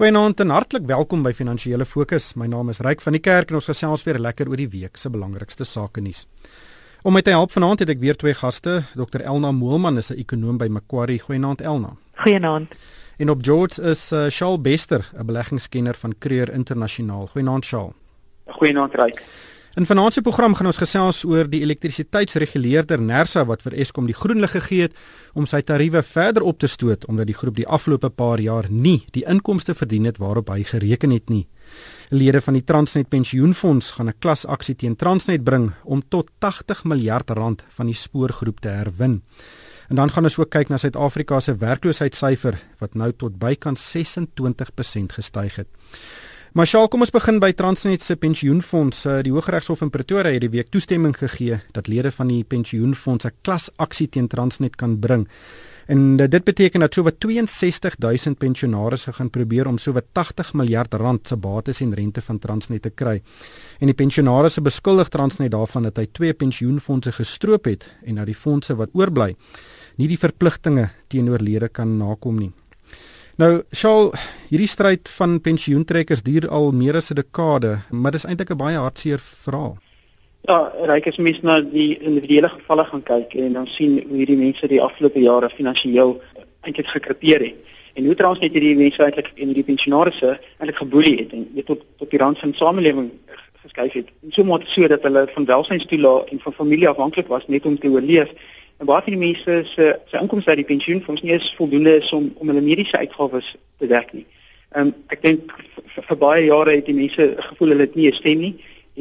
Goeienaand en hartlik welkom by Finansiële Fokus. My naam is Ryk van die Kerk en ons gesels weer lekker oor die week se belangrikste sake nuus. Om my te help vanaand het ek weer twee gaste. Dr Elna Moelman is 'n ekonoom by Macquarie. Goeienaand Elna. Goeienaand. En op George is uh, Shaal Bester, 'n beleggingskenner van Creer Internasionaal. Goeienaand Shaal. Goeienaand Ryk. In vanaand se program gaan ons gesels oor die elektrisiteitsreguleerder Nersa wat vir Eskom die groen lig gegee het om sy tariewe verder op te stoot omdat die groep die afgelope paar jaar nie die inkomste verdien het waarop hy gereken het nie. Lede van die Transnet Pensioenfonds gaan 'n klasaksie teen Transnet bring om tot 80 miljard rand van die spoorgroep te herwin. En dan gaan ons ook kyk na Suid-Afrika se werkloosheidssyfer wat nou tot bykans 26% gestyg het. Maar Shaal, kom ons begin by Transnet se pensioenfonds. Eh, die Hooggeregshof in Pretoria het die week toestemming gegee dat lede van die pensioenfonds 'n klasaksie teen Transnet kan bring. En dit beteken dat sowat 62000 pensionaars gaan probeer om sowat 80 miljard rand se bates en rente van Transnet te kry. En die pensionaars se beskuldig Transnet daarvan dat hy twee pensioenfonde gestroop het en dat die fondse wat oorbly nie die verpligtinge teenoor lede kan nakom nie. Nou, Shaal, hierdie stryd van pensioentrekkers duur al meer as 'n dekade, maar dis eintlik 'n baie hartseer verhaal. Ja, ryk is mens na die individuele gevalle gaan kyk en dan sien hoe hierdie mense die afgelope jare finansiëel eintlik gekrepeer het. En hoe trouens net hierdie mense eintlik en hierdie pensionaarsse eintlik geboelie het en weet tot tot die rand van samelewing geskuif het. En so moet so dat hulle van welsynstoelae en van familie afhanklik was net om te oorleef En baie van die mense se se inkomste uit die pensioenfonds nie is voldoende is om om hulle mediese uitgawes te dek nie. Ehm um, ek dink vir, baie jare het die mense gevoel hulle het nie 'n stem nie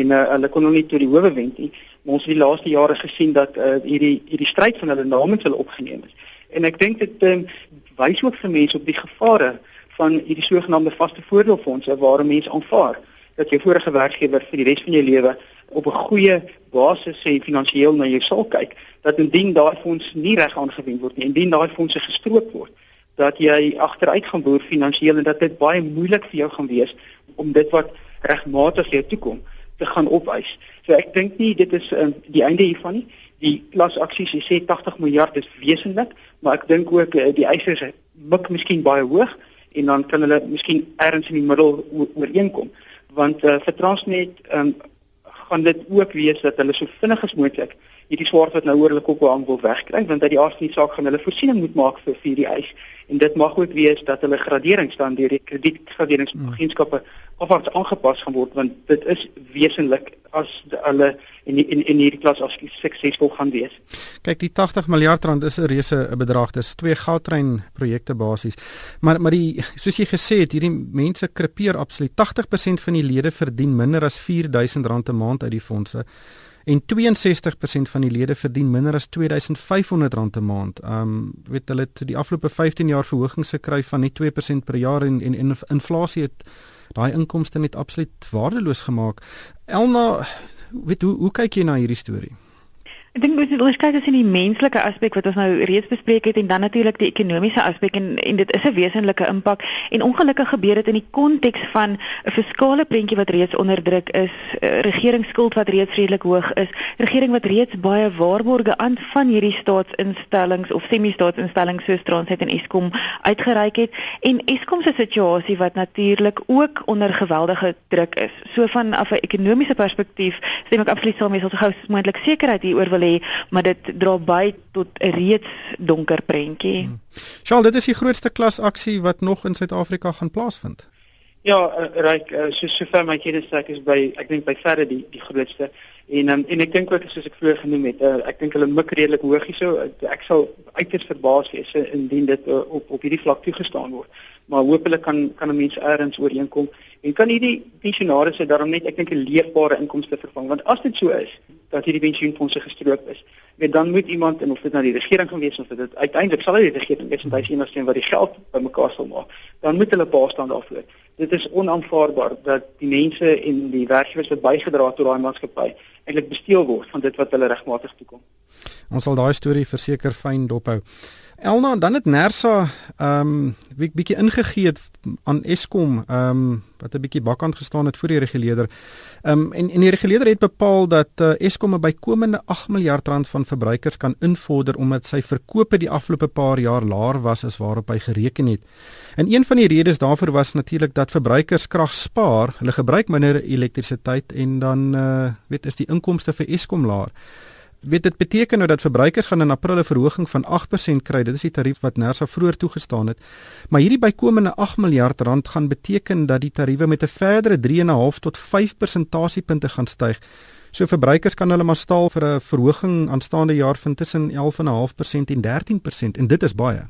en uh, hulle kon nog nie tot die howe wend nie. Maar ons het die laaste jare gesien dat uh, hierdie hierdie stryd van hulle namens hulle opgeneem is. En ek dink dit um, wys ook vir mense op die gevare van hierdie sogenaamde vaste voordeelfondse waar mense aanvaar dat jou vorige werkgewer vir die res van jou lewe op 'n goeie basis sê finansiëel na jou sal kyk dat indien daai fonds nie reg aangewend word nie, indien daai fondse gestroop word, dat jy agteruit gaan boer finansiëel en dat dit baie moeilik vir jou gaan wees om dit wat regmatig jou toekom te gaan opwys. So ek dink nie dit is um, die einde hiervan nie. Die klasaksies, jy sê 80 miljard is wesentlik, maar ek dink ook uh, die eisers mik miskien baie hoog en dan kan hulle miskien ergens in die middel ooreenkom want uh, vir Transnet um, gaan dit ook wees dat hulle so vinnig as moontlik hierdie swaard wat nou oor hulle kop hang wil wegkry want dat die aardse saak gaan hulle voorsiening moet maak vir vir die eis. En dit mag ook wees dat hulle graderings dan deur die kredietgraderingsagentskappe afwaarts aangepas gaan word want dit is wesentlik as hulle in in in hierdie klas as suksesvol gaan wees. Kyk, die 80 miljard rand is 'n reuse bedrag. Dis twee goudtrein projekte basies. Maar maar die soos jy gesê het, hierdie mense krepeer absoluut. 80% van die lede verdien minder as R4000 'n maand uit die fondse en 62% van die lede verdien minder as R2500 'n maand. Um weet hulle het die afgelope 15 jaar verhogings gekry van net 2% per jaar en en, en inflasie het daai inkomste net absoluut waardeloos gemaak. Elna, weet hoe hoe kyk jy na hierdie storie? Ek dink ons moet onderskei tussen die menslike aspek wat ons nou reeds bespreek het en dan natuurlik die ekonomiese aspek en en dit is 'n wesenlike impak en ongelukkig gebeur dit in die konteks van 'n fiskale prentjie wat reeds onder druk is, uh, regeringsskuld wat reeds redelik hoog is, regering wat reeds baie waarborge aan van hierdie staatsinstellings of semi-staatsinstellings soos Transnet en Eskom uitgereik het en Eskom se situasie wat natuurlik ook onder geweldige druk is. So van af 'n ekonomiese perspektief stem ek absoluut saam met ons gou moontlik sekerheid hieroor wil hê, maar dit dra by tot 'n reeds donker prentjie. Hmm. Charles, dit is die grootste klasaksie wat nog in Suid-Afrika gaan plaasvind. Ja, uh, ryk uh, so sover my kennis sê is by ek dink by verre die die grootste en um, en ek dink ook soos ek vroeër genoem het, uh, ek dink hulle mik redelik hoog hierso. Ek sal uiters verbaas wees indien dit uh, op op hierdie vlak toegestaan word. Maar hopelik kan kan 'n mens eers ooreenkom en kan hierdie pensionaars se daarom net ek dink 'n leefbare inkomste vervang want as dit so is dat hierdie pensioenfonde gestroop is, weet dan moet iemand en of dit nou die regering gaan wees of dit uiteindelik sal die regering wees en hy sien as een wat die geld bymekaar sal maak, dan moet hulle pa staan daarvoor. Dit is onaanvaarbaar dat die mense en die werkgewers wat bygedra het tot daai maatskappy eintlik besteel word van dit wat hulle regmatig toekom. Ons sal daai storie verseker fyn dophou. Elna, dan het Nersa ehm um, bietjie ingegee aan Eskom ehm um, wat 'n bietjie bakkant gestaan het voor die reguleerder. Ehm um, en en die reguleerder het bepaal dat uh, Eskom 'n bykomende 8 miljard rand van verbruikers kan invorder omdat sy verkope die afgelope paar jaar laer was as waarop hy gereken het. En een van die redes daarvoor was natuurlik dat verbruikers krag spaar, hulle gebruik minder elektrisiteit en dan uh, weet is die inkomste vir Eskom laer weet dit beteken nou dat verbruikers gaan in April 'n verhoging van 8% kry. Dit is die tarief wat Nersa vroeër toegestaan het. Maar hierdie bykomende 8 miljard rand gaan beteken dat die tariewe met 'n verdere 3.5 tot 5 persentasiepunte gaan styg. So verbruikers kan hulle maar staal vir 'n verhoging aanstaande jaar van tussen 11.5% en 13% en dit is baie.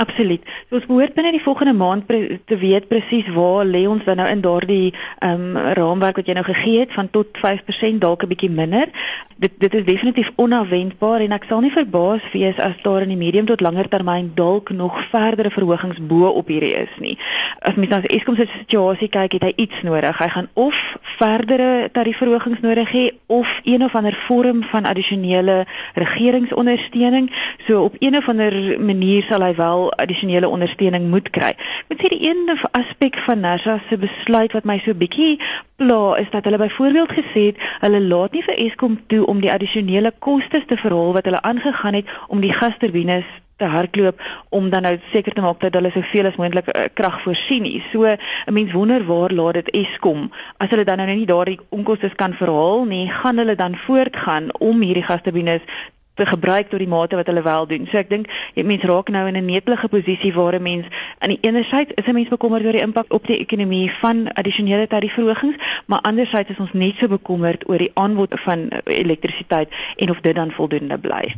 Absoluut. So ons behoort binne die volgende maand te weet presies waar lê ons dan nou in daardie ehm um, raamwerk wat jy nou gegee het van tot 5% dalk 'n bietjie minder. Dit dit is definitief onafwendbaar en ek sal nie verbaas wees as daar in die medium tot langer termyn dalk nog verdere verhogings bo op hierdie is nie. As mens dan Eskom se situasie kyk, het hy iets nodig. Hy gaan of verdere tariefverhogings nodig hê of een of ander vorm van addisionele regeringsondersteuning. So op een of ander manier sal hy wel addisionele ondersteuning moet kry. Ek moet sê die een aspek van Nersa se besluit wat my so bietjie pla is dat hulle byvoorbeeld gesê het hulle laat nie vir Eskom toe om die addisionele kostes te verhaal wat hulle aangegaan het om die gasturbines te hardloop om dan nou seker te maak dat hulle soveel as moontlik uh, krag voorsien. So 'n mens wonder waar laat dit Eskom as hulle dan nou nie daardie onkoste kan verhaal nie, gaan hulle dan voortgaan om hierdie gasturbines te gebruik tot die mate wat hulle wel doen. So ek dink jy mense raak nou in 'n netelige posisie waar 'n mens aan die ene syde is 'n mens bekommerd oor die impak op die ekonomie van addisionele tariefverhogings, maar anderzijds is ons net so bekommerd oor die aanbod van elektrisiteit en of dit dan voldoende bly.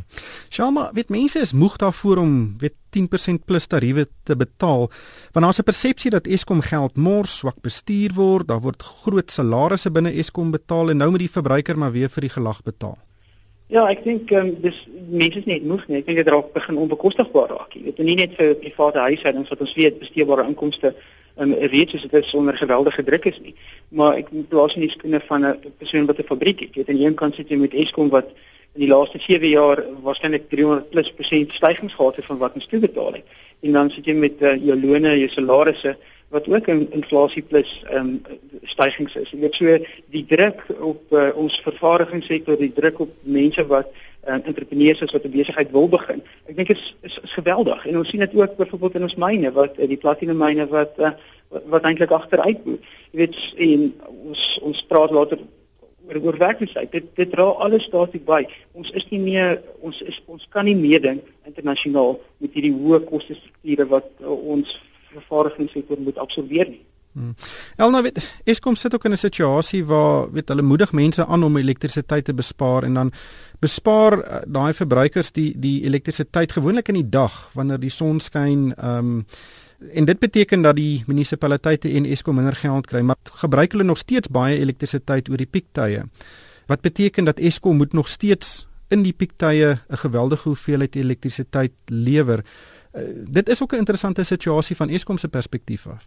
Sjama, weet mense is moeg daarvoor om weet 10% plus tariewe te betaal want daar's 'n persepsie dat Eskom geld mors, swak bestuur word, daar word groot salarisse binne Eskom betaal en nou moet die verbruiker maar weer vir die gelag betaal. Ja, ek dink ehm um, dis mense is net moeg nie. Ek dink dit raak begin onbekostigbaar raak. Jy weet nie net vir private huishoudings wat ons weet besteedbare inkomste um, reeds is dit sonder geweldige druk is nie. Maar ek plaas nie skoene van 'n persoon wat 'n fabriek het. Jy weet aan een kant sit jy met Eskom wat in die laaste 7 jaar waarskynlik 300 plus persent stygings gehad het van wat ons toe betaal het. En dan sit jy met uh, jou lone, jou salarisse wat ook in inflasie plus ehm um, stygings is. Jy weet so die druk op uh, ons vervaardigingssektor, die druk op mense wat uh, entrepreneurs is wat 'n besigheid wil begin. Ek dink dit is, is is geweldig en ons sien dit ook byvoorbeeld in ons myne wat uh, die platinum myne wat uh, wat, wat eintlik agteruit moet. Jy weet en ons ons praat later oor oor werkloosheid. Dit dit dra alles daartoe by. Ons is nie meer ons is ons kan nie meeding internasionaal met hierdie hoë koste strukture wat uh, ons vervaardigingssektor moet absorbeer nie. Hmm. Elna weet Eskom sit ook in 'n situasie waar weet hulle moedig mense aan om elektrisiteit te bespaar en dan bespaar uh, daai verbruikers die die elektrisiteit gewoonlik in die dag wanneer die son skyn um, en dit beteken dat die munisipaliteite en Eskom minder geld kry maar gebruik hulle nog steeds baie elektrisiteit oor die piektye. Wat beteken dat Eskom moet nog steeds in die piektye 'n geweldige hoeveelheid elektrisiteit lewer. Uh, dit is ook 'n interessante situasie van Eskom se perspektief af.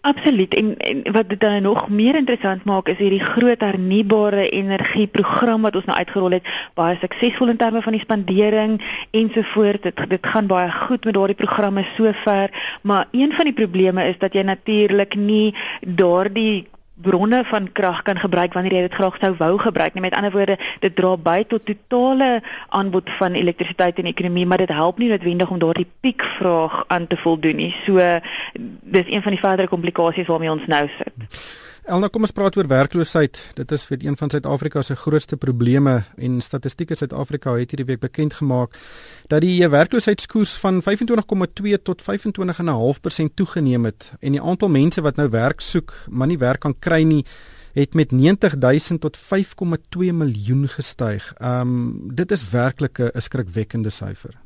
Absoluut en, en wat dit dan nog meer interessant maak is hierdie groot hernubare energie program wat ons nou uitgerol het baie suksesvol in terme van die spandering ensovoorts dit dit gaan baie goed met daardie programme sover maar een van die probleme is dat jy natuurlik nie daardie bronne van krag kan gebruik wanneer jy dit graag sou wou gebruik. Nie met ander woorde, dit dra by tot totale aanbod van elektrisiteit in die ekonomie, maar dit help nie noodwendig om daardie piekvraag aan te voldoen nie. So dis een van die verdere komplikasies waarmee ons nou sit. Elna, kom ons praat oor werkloosheid. Dit is vir een van Suid-Afrika se grootste probleme en Statistiek Suid-Afrika het hierdie week bekend gemaak dat die werkloosheidskoers van 25,2 tot 25,5% toegeneem het en die aantal mense wat nou werk soek, maar nie werk kan kry nie, het met 90000 tot 5,2 miljoen gestyg. Um dit is werklik 'n skrikwekkende syfer.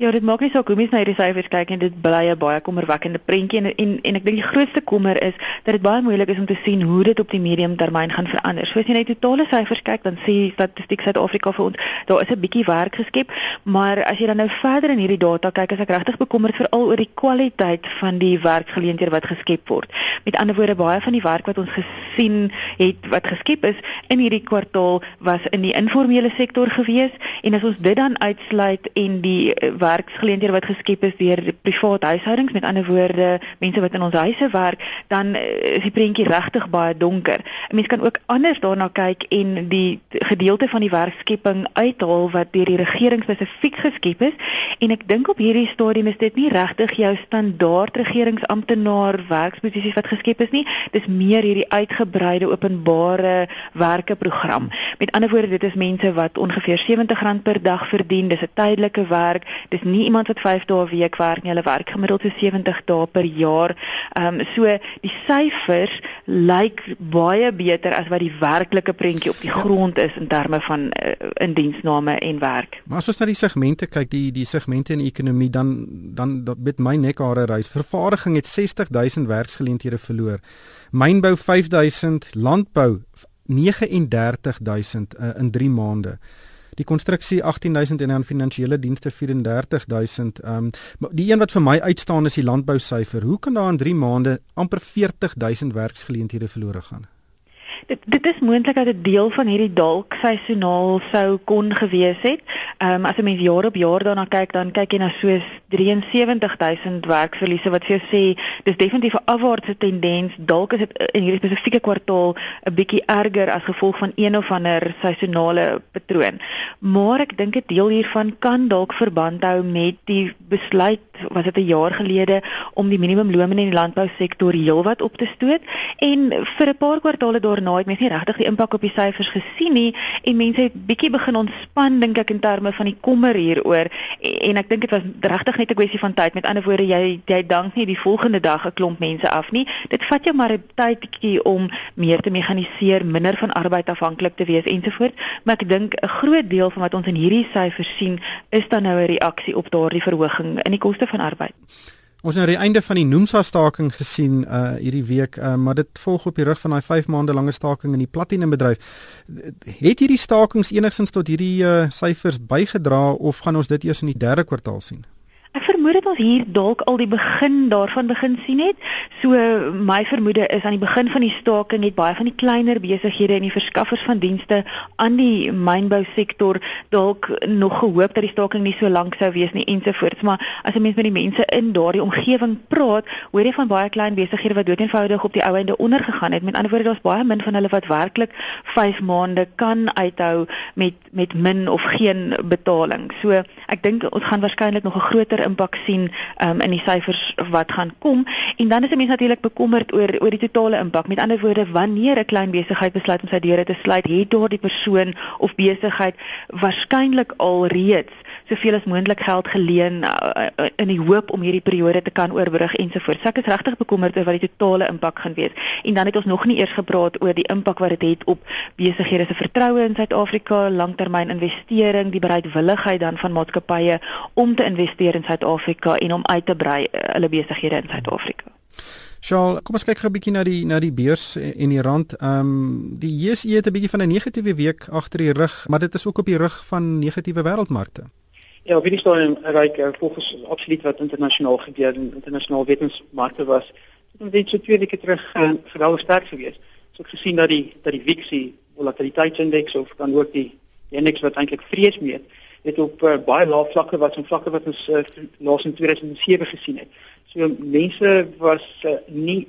Ja, dit maak nie saak hoe mens na hierdie syfers kyk en dit bly 'n baie kommerwekkende prentjie en en en ek dink die grootste kommer is dat dit baie moeilik is om te sien hoe dit op die medium termyn gaan verander. So as jy net totale syfers kyk, dan sê Statistiek Suid-Afrika vir ons daar is 'n bietjie werk geskep, maar as jy dan nou verder in hierdie data kyk, is ek regtig bekommerd veral oor die kwaliteit van die werksgeleenthede wat geskep word. Met ander woorde, baie van die werk wat ons gesien het wat geskep is in hierdie kwartaal was in die informele sektor gewees en as ons dit dan uitsluit en die uh, werksgeleenthede wat geskep is deur private huishoudings, met ander woorde, mense wat in ons huise werk, dan eh, is die prentjie regtig baie donker. 'n Mens kan ook anders daarna kyk en die gedeelte van die werkskepping uithaal wat deur die regering spesifiek geskep is en ek dink op hierdie stadium is dit nie regtig jou standaard regeringsamptenaar werksposisies wat geskep is nie. Dis meer hierdie uitgebreide openbare werkeprogram. Met ander woorde, dit is mense wat ongeveer R70 per dag verdien. Dis 'n tydelike werk. Dis is nie iemand wat 5 dae 'n week werk nie. Hulle werk gemiddeld so 70 dae per jaar. Ehm um, so die syfers lyk baie beter as wat die werklike prentjie op die ja. grond is in terme van uh, indiensname en werk. Maar as ons na die segmente kyk, die die segmente in die ekonomie dan dan met my nekhare reis. Vervaardiging het 60000 werksgeleenthede verloor. Mynbou 5000, landbou 39000 uh, in 3 maande die konstruksie 18000 en dan finansiële dienste 34000. Ehm um, die een wat vir my uitstaan is die landbou syfer. Hoe kan daar in 3 maande amper 40000 werksgeleenthede verlore gaan? Dit dit is moontlik dat dit deel van hierdie dalk seisoonaal sou kon gewees het. Ehm um, as 'n mens jaar op jaar daarna kyk, dan kyk jy na soos 73000 werksverliese wat vir jou sê dis definitief 'n afwaartse tendens. Dalk is dit in hierdie spesifieke kwartaal 'n bietjie erger as gevolg van een of ander seisonale patroon. Maar ek dink 'n deel hiervan kan dalk verband hou met die besluit was dit 'n jaar gelede om die minimumloon in die landbousektor heelwat op te stoot en vir 'n paar kwartale daar daarna het mense nie regtig die impak op die syfers gesien nie en mense het bietjie begin ontspan dink ek in terme van die kommer hieroor. En ek dink dit was regtig net 'n kwessie van tyd. Met ander woorde jy jy dank nie die volgende dag 'n klomp mense af nie. Dit vat jou maar 'n tydjie om meer te mekaniseer minder van arbeid afhanklik te wees ensovoorts maar ek dink 'n groot deel van wat ons in hierdie syfers sien is dan nou 'n reaksie op daardie verhoging in die koste van arbeid Ons het aan die einde van die Noomsa staking gesien uh hierdie week, uh, maar dit volg op die rug van daai 5 maande lange staking in die platinum bedryf. Het hierdie stakings enigstens tot hierdie uh syfers bygedra of gaan ons dit eers in die derde kwartaal sien? Ek vermoed dat ons hier dalk al die begin daarvan begin sien het. So my vermoede is aan die begin van die staking het baie van die kleiner besighede en die verskaffers van dienste aan die mynbou sektor dalk nog gehoop dat die staking nie so lank sou wees nie ensovoorts, maar as 'n mens met die mense in daardie omgewing praat, hoor jy van baie klein besighede wat doeteenvoudig op die ou einde ondergegaan het. Met ander woorde, daar's baie min van hulle wat werklik 5 maande kan uithou met met min of geen betaling. So ek dink ons gaan waarskynlik nog 'n groter impak sien um, in die syfers wat gaan kom en dan is 'n mens natuurlik bekommerd oor oor die totale impak. Met ander woorde, wanneer 'n klein besigheid besluit om sy deure te sluit, het daardie persoon of besigheid waarskynlik al reeds soveel as moontlik geld geleen uh, in die hoop om hierdie periode te kan oorbrug ensovoorts. Ek is regtig bekommerd oor wat die totale impak gaan wees. En dan het ons nog nie eers gepraat oor die impak wat dit het, het op besighede se vertroue in Suid-Afrika, langtermyn investering, die bereidwilligheid dan van maatskappye om te investeer in Suid-Afrika en om uit te brei uh, hulle besighede in Suid-Afrika. Sjoe, kom ons kyk gou 'n bietjie na die na die beurs en die rand. Ehm um, die JSE het 'n bietjie van 'n negatiewe week agter die rug, maar dit is ook op die rug van negatiewe wêreldmarkte. Ja, op hierdie stadium reik uh, volgens absoluut wat internasionaal gebeur en internasionaal wetensmarkte was. Dit het net so twee weke terug uh, geweldig sterk gewees. So ek gesien dat die dat die VIX volatiliteitsindeks of dan ook die, die indeks wat eintlik vrees meet, het op uh, baie lae vlakke wat ons vlakke wat ons uh, laas in 2007 gesien het. So mense was uh, nie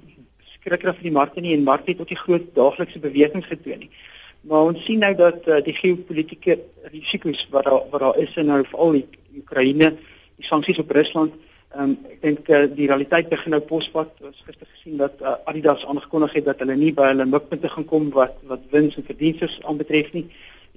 skrikkerig vir die markte nie en markte het ook nie groot daaglikse bewegings getoon nie. Maar ons sien nou dat uh, die geopolitiese risiko's wat daar wat daar is in nou veral die Oekraïne, die sanksies op Rusland, um, ek dink uh, die realiteit begin nou posvat. Ons gister gesien dat uh, Adidas aangekondig het dat hulle nie by hulle mikpunte gaan kom wat wat wins en verdienste aanbetref nie.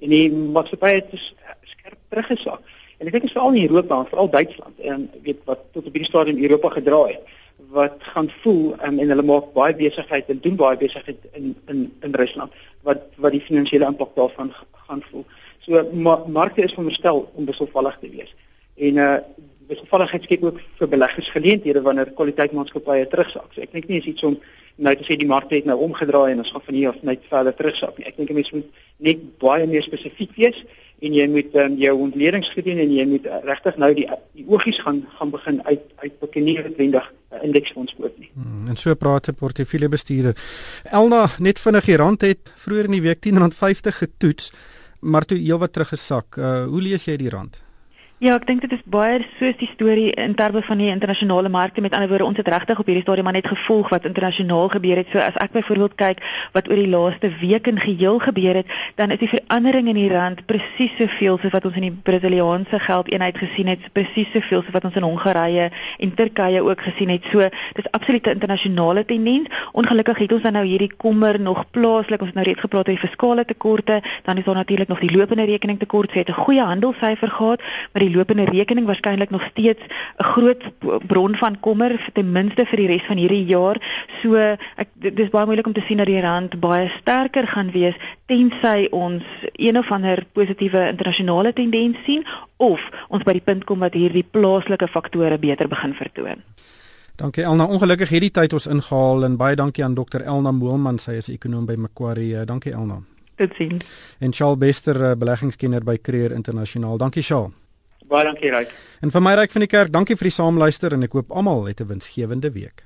En die maatskappy het skerp teruggesak. En ek dink dit is veral in Europa, veral Duitsland en weet wat tot op hierdie stadium Europa gedraai het wat gaan voel um, en hulle maak baie besigheid en doen baie besigheid in in in Rusland wat wat die finansiële impak daarvan gaan voel. So ma markte is veronderstel om besovallig te wees. En uh wisselvalligheid skep ook vir beleggers geleenthede wanneer kwaliteitmaatskappye terugsak. So ek dink nie is iets om nou te sê die markte het nou omgedraai en ons gaan van hier af net verder terugsak nie. Ek dink mense moet net baie meer spesifiek wees en jy moet um, jou ontledings gedoen en jy moet uh, regtig nou die die oogies gaan gaan begin uit uit bekenneer noodwendig 'n uh, indeksfonds koop nie. Hmm, en so praat 'n portefeuljebestuurder. Elna net vinnig die rand het vroeër in die week 10.50 getoets, maar toe heelwat teruggesak. Uh, hoe lees jy die rand? Ja, ek dink dit is baie soos die storie in terme van die internasionale markte. Met ander woorde, ons het regtig op hierdie stadium maar net gevolg wat internasionaal gebeur het. So as ek byvoorbeeld kyk wat oor die laaste week in geheel gebeur het, dan is die verandering in die rand presies soveel soos wat ons in die Brasiliaanse geldeenheid gesien het, presies soveel soos wat ons in Hongarye en Turkye ook gesien het. So dis absoluut 'n internasionale tendens. Ongelukkig het ons dan nou hierdie kommer nog plaaslik. Ons het nou reeds gepraat oor die fiskale tekorte, dan is daar natuurlik nog die lopende rekening tekort. So het 'n goeie handelssyfer gehad, maar die lopende rekening waarskynlik nog steeds 'n groot bron van kommer ten minste vir die res van hierdie jaar. So ek dis baie moeilik om te sien dat die rand baie sterker gaan wees tensy ons een of ander positiewe internasionale tendens sien of ons by die punt kom dat hierdie plaaslike faktore beter begin vertoon. Dankie Elna. Ongelukkig hierdie tyd ons ingehaal en baie dankie aan Dr Elna Moelman, sy is ekonom by Macquarie. Dankie Elna. Totsiens. En Charles Bester, eh, beleggingskenner by Creer Internasionaal. Dankie Charles. Baie dankie Ryk. En vir my Ryk van die kerk, dankie vir die saamluister en ek hoop almal het 'n winsgewende week.